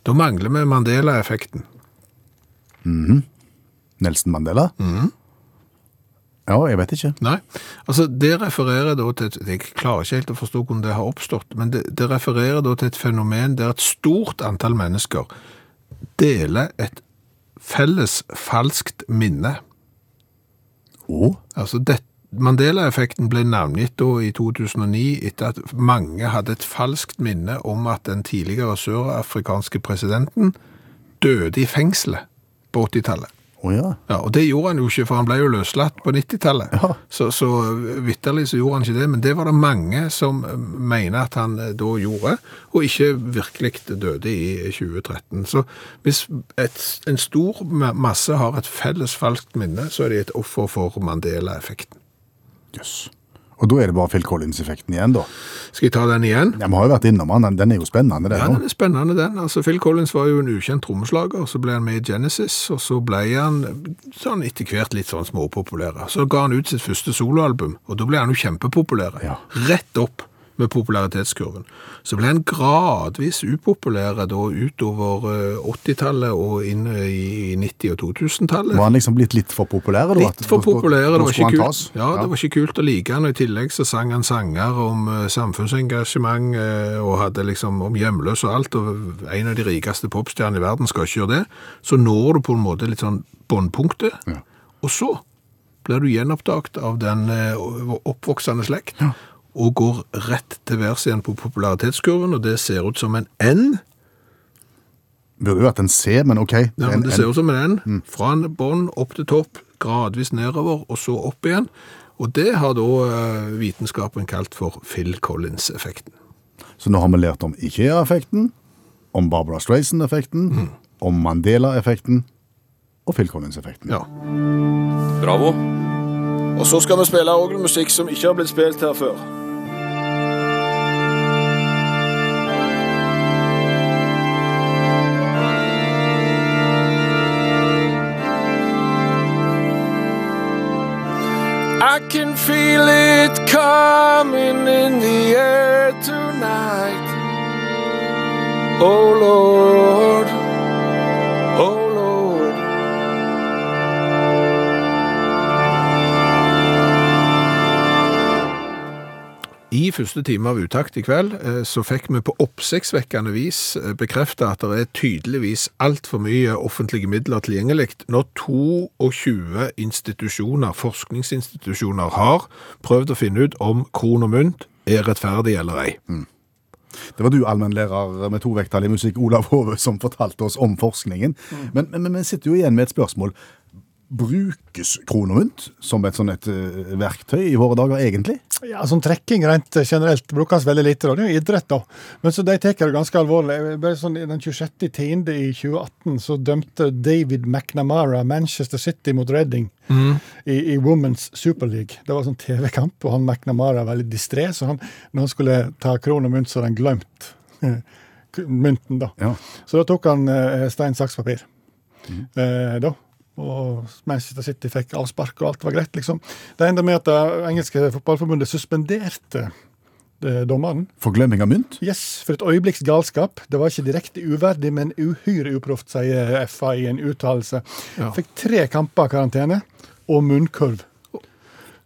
Da mangler vi Mandela-effekten. Nelson Mandela? Mhm. Ja, jeg vet ikke. Nei, altså det refererer da til, et- jeg klarer ikke helt å forstå hvordan det har oppstått, men det, det refererer da til et fenomen der et stort antall mennesker deler et felles falskt minne. Oh. Altså Mandela-effekten ble navngitt da i 2009 etter at mange hadde et falskt minne om at den tidligere sørafrikanske presidenten døde i fengselet på 80-tallet. Å ja. Ja, og det gjorde han jo ikke, for han ble jo løslatt på 90-tallet. Ja. Så, så vitterlig så gjorde han ikke det, men det var det mange som eh, mener at han eh, da gjorde, og ikke virkelig døde i 2013. Så hvis et, en stor masse har et felles falskt minne, så er de et offer for Mandela-effekten. Jøss. Og da er det bare Phil Collins-effekten igjen, da. Skal jeg ta den igjen? Ja, Vi har jo vært innom den, den er jo spennende, den Ja, den er spennende, den. Altså, Phil Collins var jo en ukjent trommeslager, så ble han med i Genesis, og så ble han sånn etter hvert litt sånn småpopulær. Så ga han ut sitt første soloalbum, og da ble han jo kjempepopulær. Ja. Rett opp med popularitetskurven. Så ble han gradvis upopulær da utover eh, 80-tallet og inn i 90- og 2000-tallet. Var han liksom blitt litt for populær? da? Litt for populær, det var ikke kult. Ja, det var ikke kult å like han, og i tillegg så sang han sanger om eh, samfunnsengasjement eh, og hadde liksom om hjemløs og alt, og en av de rikeste popstjernene i verden skal ikke gjøre det. Så når du på en måte litt sånn bunnpunktet, Ja. og så blir du gjenoppdaget av den eh, oppvoksende slekt, og går rett til værs igjen på popularitetskurven, og det ser ut som en N. Burde jo vært en C, men OK. Ja, men det ser ut som en N. Fra en bånd opp til topp, gradvis nedover, og så opp igjen. Og det har da eh, vitenskapen kalt for Phil Collins-effekten. Så nå har vi lært om IKEA-effekten, om Barbara Streisand-effekten, Mm. om Mandela-effekten og Phil Collins-effekten. Ja. Bravo. Og så skal vi spille orgelmusikk som ikke har blitt spilt her før. Can feel it coming in the air tonight. Oh Lord, I første time av Utakt i kveld eh, så fikk vi på oppsiktsvekkende vis bekrefta bekreftet at det er tydeligvis altfor mye offentlige midler tilgjengelig når 22 institusjoner, forskningsinstitusjoner har prøvd å finne ut om kron og mynt er rettferdig eller ei. Det var du, allmennlærer med tovektig musikk, Olav Hove, som fortalte oss om forskningen. Men, men, men vi sitter jo igjen med et spørsmål. Brukes kronemynt som et sånn et eh, verktøy i våre dager, egentlig? Ja, sånn trekking rent generelt brukes veldig lite. da. Det er jo idrett, da. Men så de tar det ganske alvorlig. Bare sånn, Den 26.10. i 2018 så dømte David McNamara Manchester City mot Reading i, i Women's Super League. Det var sånn TV-kamp, og han McNamara var veldig distré, så han, når han skulle ta kronemynt, så hadde han glemt eh, mynten, da. Ja. Så da tok han eh, stein, saks, papir. Eh, da. Og Manchester City fikk avspark, og alt var greit, liksom. Det enda med at det engelske fotballforbundet suspenderte eh, dommeren. For glemming av mynt? Yes, for et øyeblikks galskap. Det var ikke direkte uverdig, men uhyre uproft, sier FA i en uttalelse. Ja. Fikk tre kamper karantene og munnkurv.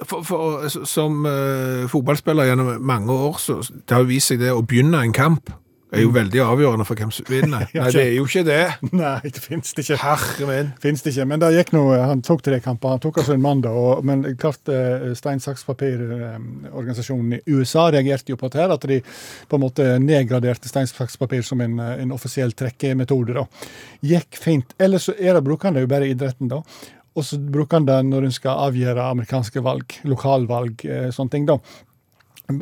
For, for, som uh, fotballspiller gjennom mange år, så det har vist seg det å begynne en kamp er jo veldig avgjørende for hvem som vinner. *laughs* Nei, det er jo ikke det. *laughs* Nei, det finnes det ikke. Herre min. Finnes det ikke, men det gikk noe, Han tok tre kamper. Han tok altså en mandag. Og, men klart eh, Stein, saks, papir-organisasjonen i USA reagerte jo på dette, at de på en måte nedgraderte stein, saks, papir som en, eh, en offisiell trekkemetode. da. Gikk fint. Ellers så er det, bruker han det jo bare i idretten, da. Og så bruker han det når en skal avgjøre amerikanske valg, lokalvalg, eh, sånne ting. da.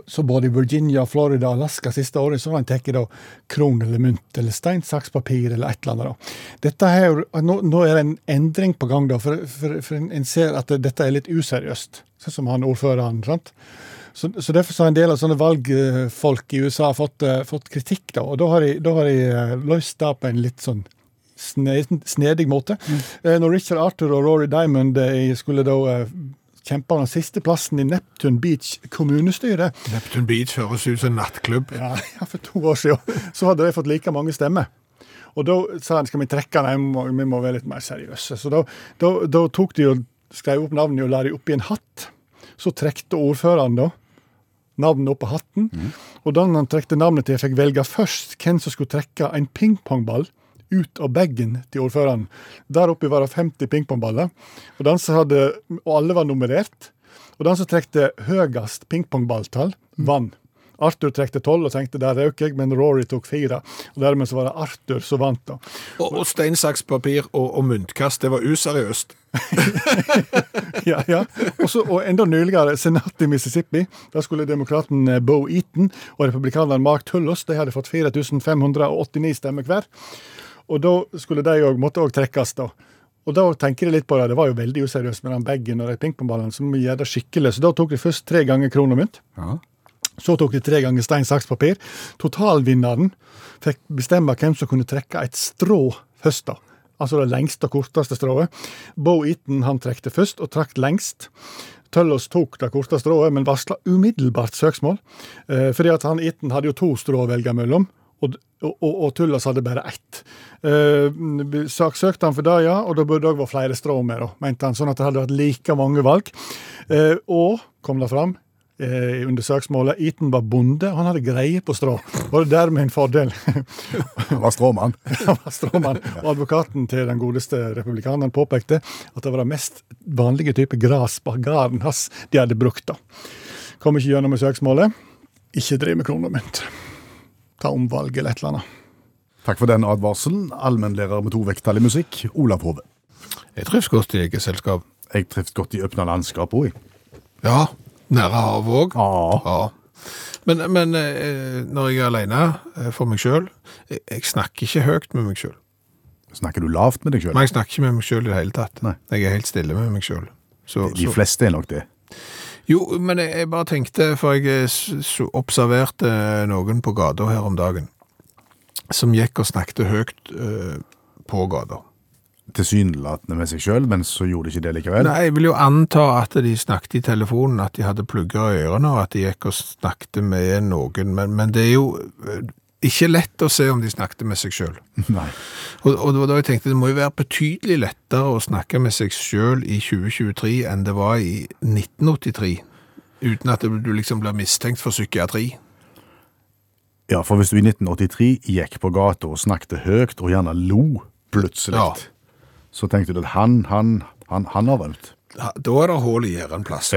Så både i Virginia, Florida og Alaska siste året så har en tatt kron eller mynt eller stein, saks, papir eller et eller annet. Dette her, nå, nå er det en endring på gang, da, for, for, for en, en ser at dette er litt useriøst. Sånn som han ordføreren. sant? Så, så Derfor så har en del av sånne valgfolk i USA fått, uh, fått kritikk, da, og da har de, da har de eh, løst det på en litt sånn sne, snedig måte. Eh, når Richard Arthur og Rory Diamond skulle da eh, kjempe den siste plassen i Neptun Beach kommunestyre, Neptun Beach høres ut som en nattklubb. ja, for to år siden, så hadde de fått like mange stemmer. Og da sa han skal vi trekke den, vi må, være litt mer seriøse. Så da, da, da tok de og skrev opp navnet og la de oppi en hatt. Så trekte ordføreren da navnet opp på hatten. Og den han trekte navnet til, fikk velge først hvem som skulle trekke en pingpongball ut av bagen til ordføreren. Der oppe var det 50 pingpongballer, og, hadde, og alle var nummerert. Og den som trekte høyest pingpongballtall, vant. Arthur trekte tolv og tenkte der røk jeg, men Rory tok fire. Og Dermed så var det Arthur som vant. da. Og, og stein, saks, papir og, og muntkast, det var useriøst. *laughs* ja, ja. Også, og enda nyligere, senatet i Mississippi. Der skulle demokraten eh, Bo Eaton og republikaneren Mark Tullos de hadde fått 4589 stemmer hver. Og da skulle de òg måtte også trekkes, da. Og da tenker jeg litt på det, det var jo veldig useriøst med den bagen og de pingpongballene, som gjør det skikkelig. Så da tok de først tre ganger kron og mynt. Ja. Så tok de tre ganger stein, saks, papir. Totalvinneren fikk bestemme hvem som kunne trekke et strå først. da. Altså det lengste og korteste strået. Bo Eaton han trekte først, og trakk lengst. Tøllås tok det korte strået, men varsla umiddelbart søksmål. Eh, fordi at han Eaton hadde jo to strå å velge mellom, og, og, og, Tullas hadde bare ett. Eh, saksøkte han for det, ja, og da burde det òg være flere strå med, da, mente han. Sånn at det hadde vært like mange valg. Eh, og, kom det fram, eh, under søksmålet, Eaton var bonde, han hadde greie på strå. Og det dermed en fordel. Han var stråmann. *laughs* Han var stråmann. Og advokaten til den godeste republikaneren påpekte at det var den mest vanlige type gras på gården hans de hadde brukt. da. Kom ikke gjennom med søksmålet. Ikke driv med kroner og mynt. Ta omvalg eller et eller annet. Takk for den advarselen. Allmennlærer med to vekttall i musikk, Olav Hove. Jeg trives godt i eget selskap. Jeg trives godt i åpna landskap òg. Ja, nære havet òg. Ja. Ja. Men, men eh, når jeg er alene eh, for meg sjøl jeg, jeg snakker ikke høyt med meg sjøl. Snakker du lavt med deg sjøl? Men jeg snakker ikke med meg sjøl i det hele tatt. Nei. Jeg er helt stille med meg sjøl. De fleste er nok det. Jo, men jeg, jeg bare tenkte, for jeg eh, observerte noen på gata her om dagen, som gikk og snakket høyt eh, på gata. Tilsynelatende med seg sjøl, men så gjorde de ikke det likevel. Nei, jeg vil jo anta at de snakket i telefonen, at de hadde plugger i ørene, og at de gikk og snakket med noen, men, men det er jo eh, ikke lett å se om de snakket med seg sjøl. *laughs* Og, og det var da jeg tenkte det må jo være betydelig lettere å snakke med seg sjøl i 2023 enn det var i 1983, uten at du liksom blir mistenkt for psykiatri. Ja, for hvis du i 1983 gikk på gata og snakket høyt og gjerne lo plutselig, Ja. så tenkte du at han, han, han, han har rømt. Da er det hull i gjerdet en plass.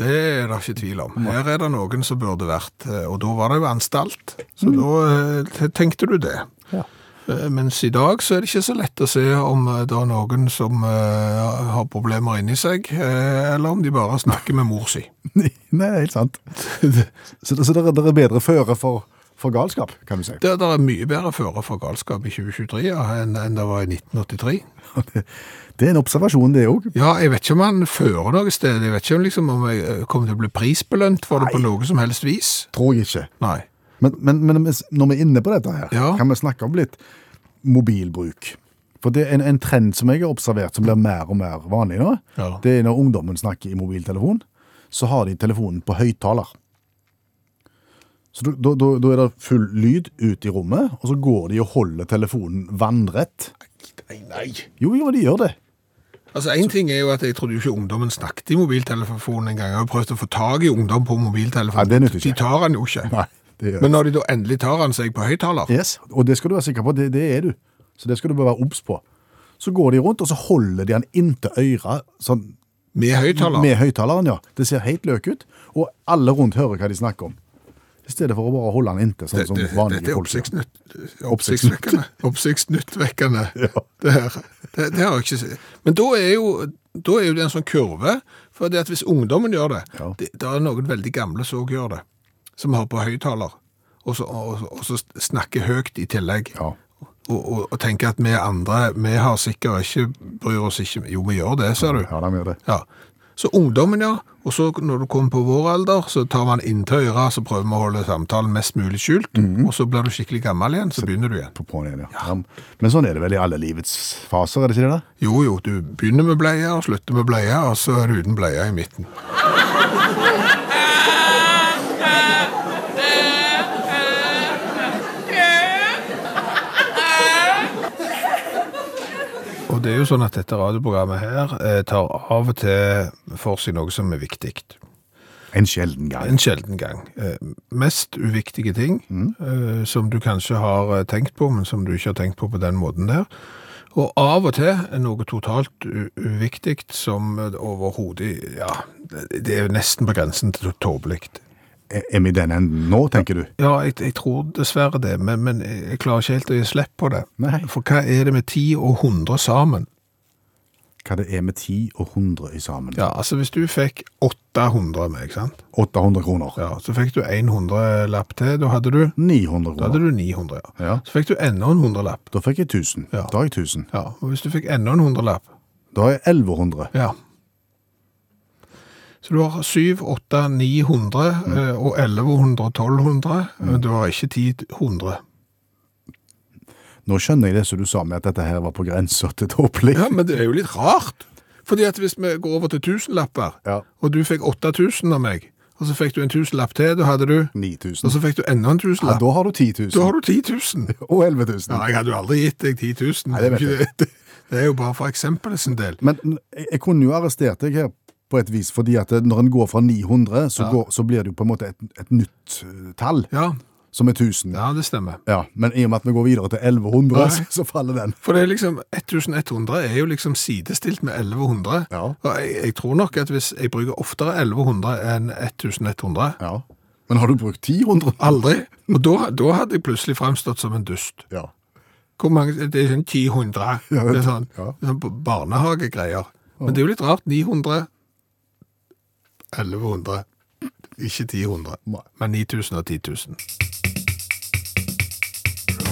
Det er det ikke tvil om. Her er det noen som burde vært, eh, og da var det jo anstalt. Så da eh, tenkte du det. Ja. Eh, Mens i dag så er det ikke så lett å se om det er noen som har problemer inni seg, eller om de bare snakker med mor si. *laughs* Nei, helt sant. *laughs* Så, så det er bedre føre for, for galskap, kan du si. Det, det er mye bedre føre for galskap i 2023 ja, enn, enn det var i 1983. Det, det er en observasjon, det òg. Ja, jeg vet ikke om han fører noe sted. Jeg vet ikke om, liksom, om jeg eh, kommer til å bli prisbelønt for det på noe som helst vis. Tror jeg ikke. Nei. Men, men, men når vi er inne på dette her, Ja. kan vi snakke om litt mobilbruk. For det er en, en trend som jeg har observert, som blir mer og mer vanlig nå. Ja. Det er når ungdommen snakker i mobiltelefon, så har de telefonen på høyttaler. Så da, da, da- da er det full lyd ut i rommet, og så går de og holder telefonen vannrett. Nei, nei. Jo, jo, de gjør det. Altså, En ting er jo at jeg trodde jo ikke ungdommen snakket i mobiltelefonen engang. Jeg har prøvd å få tak i ungdom på mobiltelefonen. Nei, det nytter ikke. De tar den jo ikke. Nei, det gjør Men når de da endelig tar den seg på høyttaler Yes, og det skal du være sikker på, det, det er du. Så det skal du bare være obs på. Så går de rundt, og så holder de den inntil øret, sånn med høyttaleren? Med høyttaleren, ja. Det ser helt løk ut, og alle rundt hører hva de snakker om. I stedet for å bare holde den inntil, sånn det, som det, vanlige Dette er oppsiktsnytt- *laughs* oppsiktsvekkende. Oppsiktsnyttvekkende. *laughs* Ja. Det, her. Det, det har jeg ikke sett. Men da er jo, da er jo det en sånn kurve. For det at hvis ungdommen gjør det, Ja. det, det er noen veldig gamle som òg gjør det, som har på høyttaler, og, så- og, og så snakker høyt i tillegg. Ja. Og, og, og tenker at vi andre, vi har sikkert ikke, bryr oss ikke Jo, vi gjør det, ser du. Ja, de gjør det. Ja. Så ungdommen, ja. Og så når du kommer på vår alder, så tar man inntil øret, så prøver vi å holde samtalen mest mulig skjult. Mhm. Og så blir du skikkelig gammel igjen, så begynner du igjen. På på'n igjen, ja. ja. Men sånn er det vel i alle livets faser, er det ikke det? da? Jo, jo, du begynner med bleie og slutter med bleie, og så er du uten bleie i midten. Og det er jo sånn at dette radioprogrammet her eh, tar av og til for seg noe som er viktig. En sjelden gang. En sjelden gang. Eh, mest uviktige ting eh, som du kanskje har eh, tenkt på, men som du ikke har tenkt på på den måten der. Og av og til noe totalt uviktig som eh, overhodet Ja, det det er jo nesten på grensen til tåpelig. Er vi i den enden nå, tenker du? Ja, jeg, jeg tror dessverre det, men, men jeg klarer ikke helt å gi slipp på det. Nei. For hva er det med ti og 100 sammen? Hva det er med ti og 100 i sammen? Ja, altså hvis du fikk 800 med, ikke sant? 800 kroner. Ja, så fikk du en hundrelapp til, da hadde du 900 Da hadde kroner. du 900, ja. Ja. Så fikk du enda en hundrelapp. Da fikk jeg 1000. Ja. Da har jeg 1000. Ja, og hvis du fikk enda en hundrelapp, Da har jeg 1100. Ja. Så du har 7, 8, 900 mm. og 1100 og 1200. men Du har ikke 1000. Nå skjønner jeg det som du sa med at dette her var på grensa til tåpelig. Ja, men det er jo litt rart. Fordi at hvis vi går over til tusenlapper, Ja. og du fikk 8000 av meg, og så fikk du en tusenlapp til, da hadde du, 9000. og så fikk du enda en tusenlapp. Ja, da har du 10 000. da har du 10 000. *laughs* Og 11 000. Ja, jeg hadde jo aldri gitt deg 10 000. Nei, det vet jo det. er jo bare for eksempelets del. Men jeg, jeg kunne jo arrestert deg her på et vis, fordi at når en går fra 900, så, Ja. går, så blir det jo på en måte et, et nytt eh, tall, Ja, som er 1000. ja, det stemmer. Ja, men i og med at vi går videre til 1100, Nei. så, *laughs* så faller den. For det er liksom, 1100 er jo liksom sidestilt med 1100. Ja. Og jeg, jeg tror nok at hvis jeg bruker oftere 1100 enn 1100, Ja. Men har du brukt 1000? aldri, og da, da hadde jeg plutselig fremstått som en dust. Ja. Hvor mange, det er sånn 1000, Ja, det er sånn, ja. sånn barnehagegreier. Men det er jo litt rart, 900, 1100, ikke 1000, Nei. men 9000 og 10 000.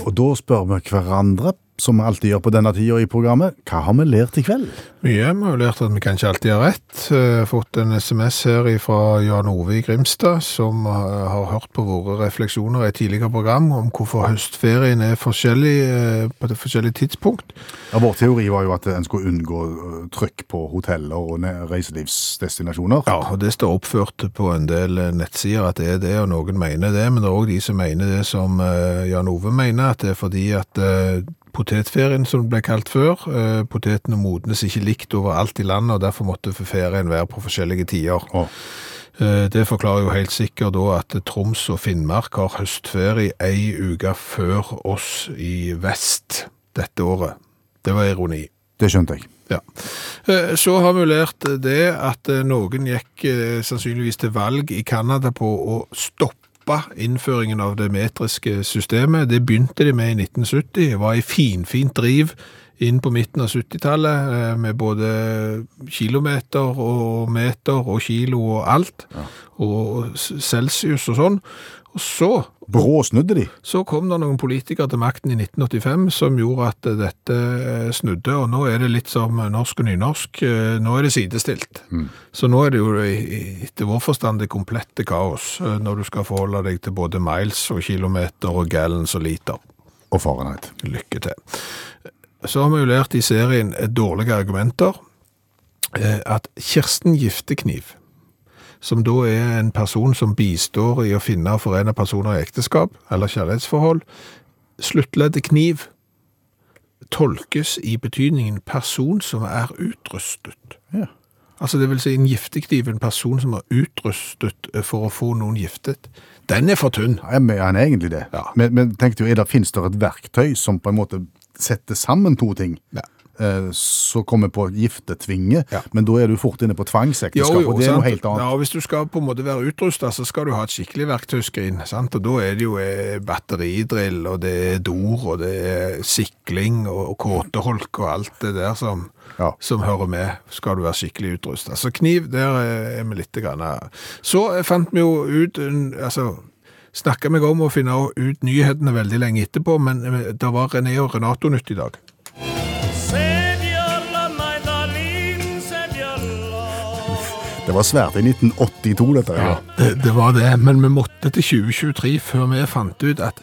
Og da spør vi hverandre, som vi alltid gjør på denne tida i programmet, hva har vi lært i kveld? Mye. Vi har lært at vi kan ikke alltid ha rett. Eh, Fått en SMS her fra Jan Ove i Grimstad, som eh, har hørt på våre refleksjoner i et tidligere program om hvorfor høstferien er forskjellig eh, på det forskjellige tidspunkt. Ja, vår teori var jo at en skulle unngå trykk på hoteller og reiselivsdestinasjoner. Ja, og det står oppført på en del nettsider at det er det, og noen mener det, men det er også de som mener det som Jan Ove mener, at det er fordi at potetferien, som det ble kalt før, eh, potetene modnes ikke likt overalt i landet, og derfor måtte ferien være på forskjellige tider. Eh, Det forklarer jo helt sikkert da at Troms og Finnmark har høstferie ei uke før oss i vest dette året. Det var ironi. Det skjønte jeg. Ja. Eh, Så har vi lært det at noen gikk sannsynligvis til valg i Canada på å stoppe innføringen av det metriske systemet. Det begynte de med i 1970. Det var i finfint driv inn på midten av 70-tallet eh, med både kilometer og meter og kilo og alt, og celsius og sånn. Og så Bråsnudde de. så kom det noen politikere til makten i 1985 som gjorde at eh, dette eh, snudde, og nå er det litt som norsk og nynorsk. eh, Nå er det sidestilt. Så nå er det jo i- etter vår forstand det komplette kaos eh, når du skal forholde deg til både miles og kilometer og gallons og liter. Og Fahrenheit. Lykke til. Så har vi jo lært i serien eh, Dårlige argumenter eh, at Kirsten Giftekniv, som da er en person som bistår i å finne og forene personer i ekteskap eller kjærlighetsforhold, sluttleddet kniv tolkes i betydningen person som er utrustet. Ja. Altså det vil si en giftekniv, en person som er utrustet eh, for å få noen giftet. Den er for tynn. Ja, men han er egentlig det. Ja. Men, men tenk jo, er det, finnes det et verktøy som på en måte setter sammen to ting? Ja. Eh, Så kommer på giftetvinge, Ja. men da er du fort inne på tvangsekteskap, og det er sant. noe helt annet. Ja, Hvis du skal på en måte være utrusta, så skal du ha et skikkelig verktøyskrin. sant? Og Da er det jo eh, batteridrill, og det er dor, og det er sikling og, kåteholk og alt det der som, Ja. som hører med, skal du være skikkelig utrusta. Så kniv, der eh, er vi litt grann. Så fant vi jo ut altså Snakka meg om å finne ut nyhetene veldig lenge etterpå, men det var René og Renato-nytt i dag. Det var svært i 1982, dette. Ja. Det, det var det, men vi måtte til 2023 før vi fant ut at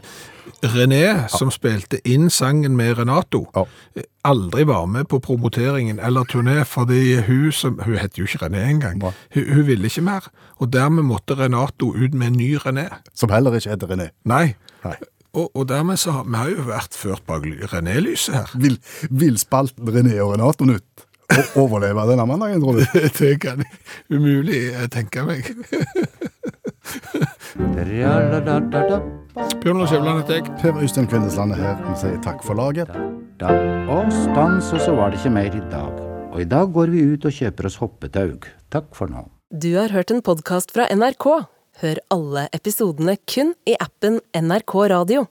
René, som spilte inn sangen med Renato, Ja. aldri var med på promoteringen eller turné, fordi hun som Hun heter jo ikke René engang. Hun, hun ville ikke mer. Og dermed måtte Renato ut med en ny René. Som heller ikke heter René. Nei. Nei. Og, og dermed så har vi har jo vært ført bak René-lyset her. Vil, vil spalten René og Renato Nytt overleve denne mandagen, tror du? *laughs* Det kan umulig jeg tenke meg. Bjørn Lars Skjæveland heter jeg. Per Øystein Kvindesland er her. Vi sier takk for laget. Da. Og stans, og så var det ikke mer i dag. Og i dag går vi ut og kjøper oss hoppetaug. Takk for nå. Du har hørt en podkast fra NRK. Hør alle episodene kun i appen NRK Radio.